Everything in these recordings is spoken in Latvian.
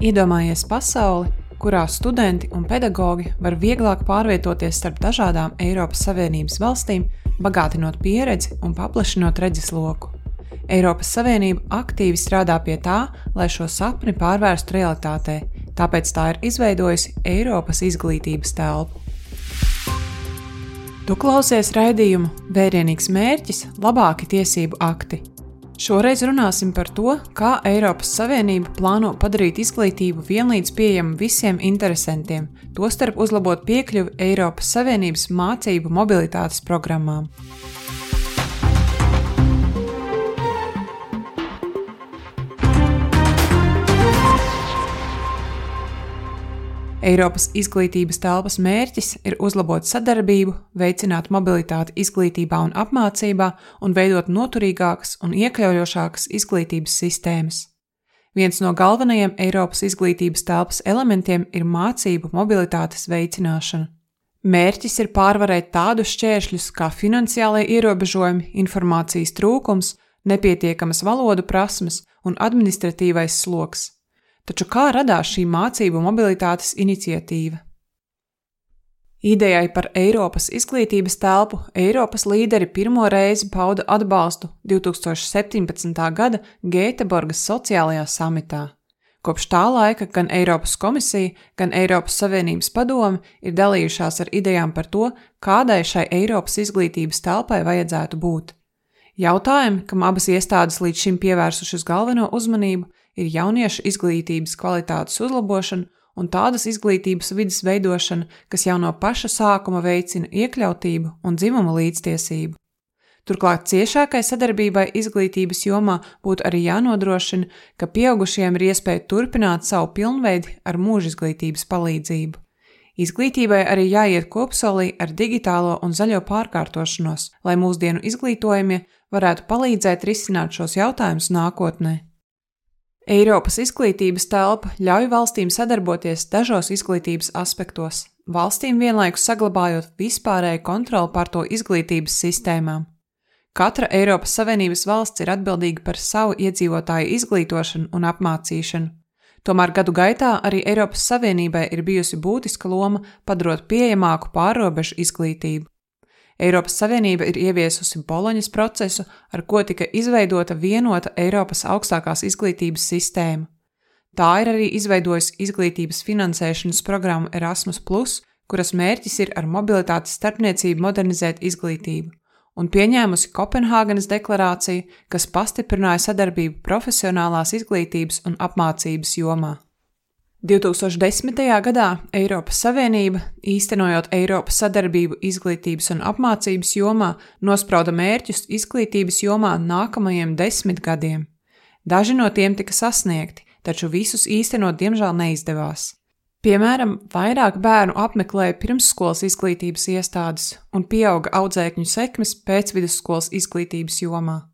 Iedomājies pasauli, kurā studenti un pedagoģi var vieglāk pārvietoties starp dažādām Eiropas Savienības valstīm, bagātinot pieredzi un paplašinot redzesloku. Eiropas Savienība aktīvi strādā pie tā, lai šo sapni pārvērstu realitātē, tāpēc tā ir izveidojusi Eiropas izglītības telpu. Tu klausies raidījumu Vērienīgs mērķis, labāki tiesību akti Šoreiz runāsim par to, kā Eiropas Savienība plāno padarīt izglītību vienlīdz pieejamu visiem interesantiem, tostarp uzlabot piekļuvi Eiropas Savienības mācību mobilitātes programmām. Eiropas izglītības telpas mērķis ir uzlabot sadarbību, veicināt mobilitāti izglītībā un apmācībā un veidot noturīgākas un iekļaujošākas izglītības sistēmas. Viens no galvenajiem Eiropas izglītības telpas elementiem ir mācību mobilitātes veicināšana. Mērķis ir pārvarēt tādus šķēršļus kā finansiālai ierobežojumi, informācijas trūkums, nepietiekamas valodu prasmes un administratīvais sloks. Taču kā radās šī mācību mobilitātes iniciatīva? Idejai par Eiropas izglītības telpu Eiropas līderi pirmo reizi pauda atbalstu 2017. gada Gēteborgas sociālajā samitā. Kopš tā laika gan Eiropas komisija, gan Eiropas Savienības padome ir dalījušās ar idejām par to, kādai šai Eiropas izglītības telpai vajadzētu būt. Jautājumi, kam abas iestādes līdz šim pievērsušas galveno uzmanību, ir jauniešu izglītības kvalitātes uzlabošana un tādas izglītības vidas veidošana, kas jau no paša sākuma veicina iekļautību un dzimumu līdztiesību. Turklāt ciešākai sadarbībai izglītības jomā būtu arī jānodrošina, ka pieaugušiem ir iespēja turpināt savu pilnveidi ar mūža izglītības palīdzību. Izglītībai arī jāiet kopsolī ar digitālo un zaļo pārkārtošanos, lai mūsdienu izglītojamie varētu palīdzēt risināt šos jautājumus nākotnē. Eiropas izglītības telpa ļauj valstīm sadarboties dažos izglītības aspektos, valstīm vienlaikus saglabājot vispārēju kontroli pār to izglītības sistēmām. Katra Eiropas Savienības valsts ir atbildīga par savu iedzīvotāju izglītošanu un apmācīšanu. Tomēr gadu gaitā arī Eiropas Savienībai ir bijusi būtiska loma padarot pieejamāku pārobežu izglītību. Eiropas Savienība ir ieviesusi Boloņas procesu, ar ko tika izveidota vienota Eiropas augstākās izglītības sistēma. Tā ir arī izveidojusi izglītības finansēšanas programmu Erasmus, kuras mērķis ir ar mobilitātes starpniecību modernizēt izglītību, un pieņēmusi Kopenhāgenes deklarāciju, kas pastiprināja sadarbību profesionālās izglītības un apmācības jomā. 2010. gadā Eiropas Savienība, īstenojot Eiropas sadarbību izglītības un apmācības jomā, nosprauda mērķus izglītības jomā nākamajiem desmit gadiem. Daži no tiem tika sasniegti, taču visus īstenot diemžēl neizdevās. Piemēram, vairāk bērnu apmeklēja pirmsskolas izglītības iestādes un pieauga audzēkņu sekmes pēc vidusskolas izglītības jomā.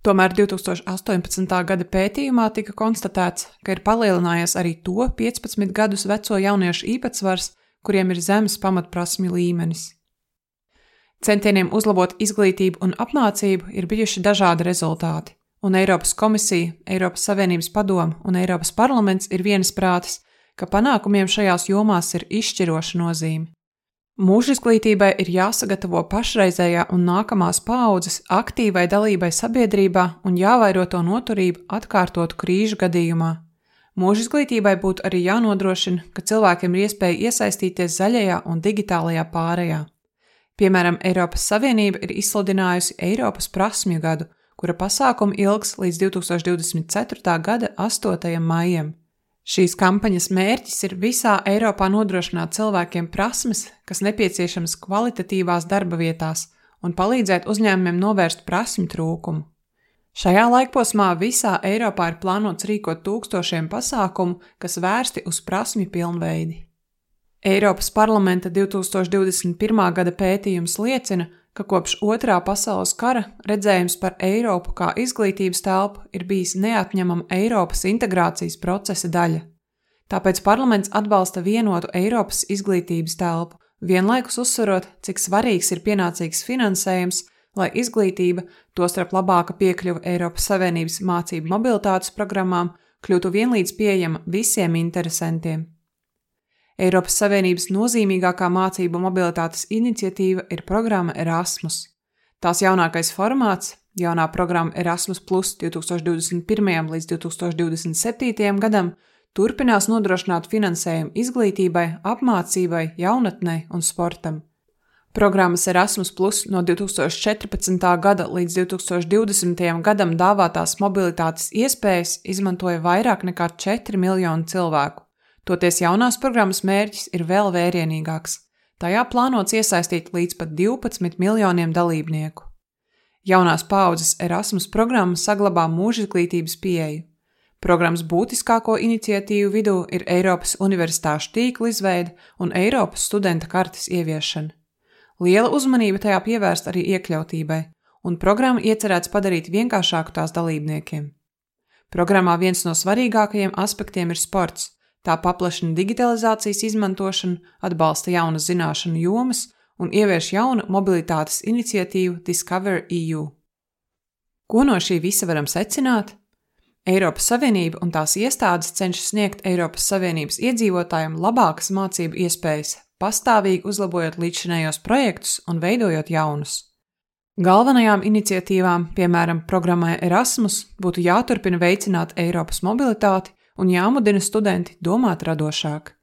Tomēr 2018. gada pētījumā tika konstatēts, ka ir palielinājies arī to 15 gadus veco jauniešu īpatsvars, kuriem ir zemes pamatprasmju līmenis. Centieniem uzlabot izglītību un apmācību ir bijuši dažādi rezultāti, un Eiropas komisija, Eiropas Savienības padome un Eiropas parlaments ir viensprātis, ka panākumiem šajās jomās ir izšķiroša nozīme. Mūža izglītībai ir jāsagatavo pašreizējā un nākamās paaudzes aktīvai dalībai sabiedrībā un jāvairo to noturību atkārtotu krīžu gadījumā. Mūža izglītībai būtu arī jānodrošina, ka cilvēkiem ir iespēja iesaistīties zaļajā un digitālajā pārējā. Piemēram, Eiropas Savienība ir izsludinājusi Eiropas prasmju gadu, kura pasākuma ilgs līdz 2024. gada 8. maijam. Šīs kampaņas mērķis ir visā Eiropā nodrošināt cilvēkiem prasmes, kas nepieciešamas kvalitatīvās darba vietās, un palīdzēt uzņēmumiem novērst prasmu trūkumu. Šajā laikposmā visā Eiropā ir plānots rīkot tūkstošiem pasākumu, kas vērsti uz prasmju pilnveidi. Eiropas parlamenta 2021. gada pētījums liecina, ka kopš otrā pasaules kara redzējums par Eiropu kā izglītības telpu ir bijis neatņemama Eiropas integrācijas procesa daļa. Tāpēc parlaments atbalsta vienotu Eiropas izglītības telpu, vienlaikus uzsverot, cik svarīgs ir pienācīgs finansējums, lai izglītība, tostarp labāka piekļuva Eiropas Savienības mācību mobilitātes programmām, kļūtu vienlīdz pieejama visiem interesantiem. Eiropas Savienības nozīmīgākā mācību mobilitātes iniciatīva ir programma Erasmus. Tās jaunākais formāts, jaunā programma Erasmus Plus 2021. līdz 2027. gadam, turpinās nodrošināt finansējumu izglītībai, apmācībai, jaunatnei un sportam. Programmas Erasmus Plus no 2014. gada līdz 2020. gadam dāvātās mobilitātes iespējas izmantoja vairāk nekā 4 miljonu cilvēku. Toties jaunās programmas mērķis ir vēl vērienīgāks. Tajā plānots iesaistīt līdz pat 12 miljoniem dalībnieku. Jaunās paudzes Erasmus programma saglabā mūžizglītības pieeju. Programmas būtiskāko iniciatīvu vidū ir Eiropas universitāšu tīkla izveide un Eiropas studenta kartes ieviešana. Liela uzmanība tajā pievērsta arī iekļautībai, un programma iecerēts padarīt vienkāršāku tās dalībniekiem. Programmā viens no svarīgākajiem aspektiem ir sports. Tā paplašina digitalizācijas izmantošanu, atbalsta jaunas zināšanu jomas un ievieš jaunu mobilitātes iniciatīvu Discover EU. Ko no šī visa varam secināt? Eiropas Savienība un tās iestādes cenšas sniegt Eiropas Savienības iedzīvotājiem labākas mācību iespējas pastāvīgi uzlabojot līdzšinējos projektus un veidojot jaunus. Galvenajām iniciatīvām, piemēram, programmai Erasmus, būtu jāturpina veicināt Eiropas mobilitāti un jāmudina studenti domāt radošāk.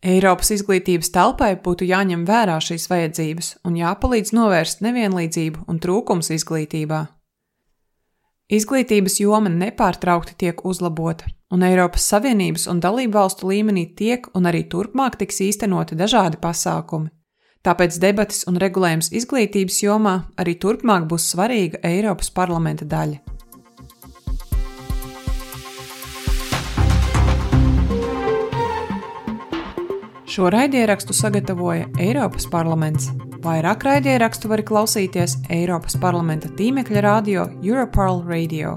Eiropas izglītības telpai būtu jāņem vērā šīs vajadzības un jāpalīdz novērst nevienlīdzību un trūkums izglītībā. Izglītības joma nepārtraukti tiek uzlabota, un Eiropas Savienības un dalību valstu līmenī tiek un arī turpmāk tiks īstenoti dažādi pasākumi. Tāpēc debatas un regulējums izglītības jomā arī turpmāk būs svarīga Eiropas parlamenta daļa. Šo raidierakstu sagatavoja Eiropas parlaments. Vairāk raidierakstu var klausīties Eiropas parlamenta tīmekļa radio Europarl Radio.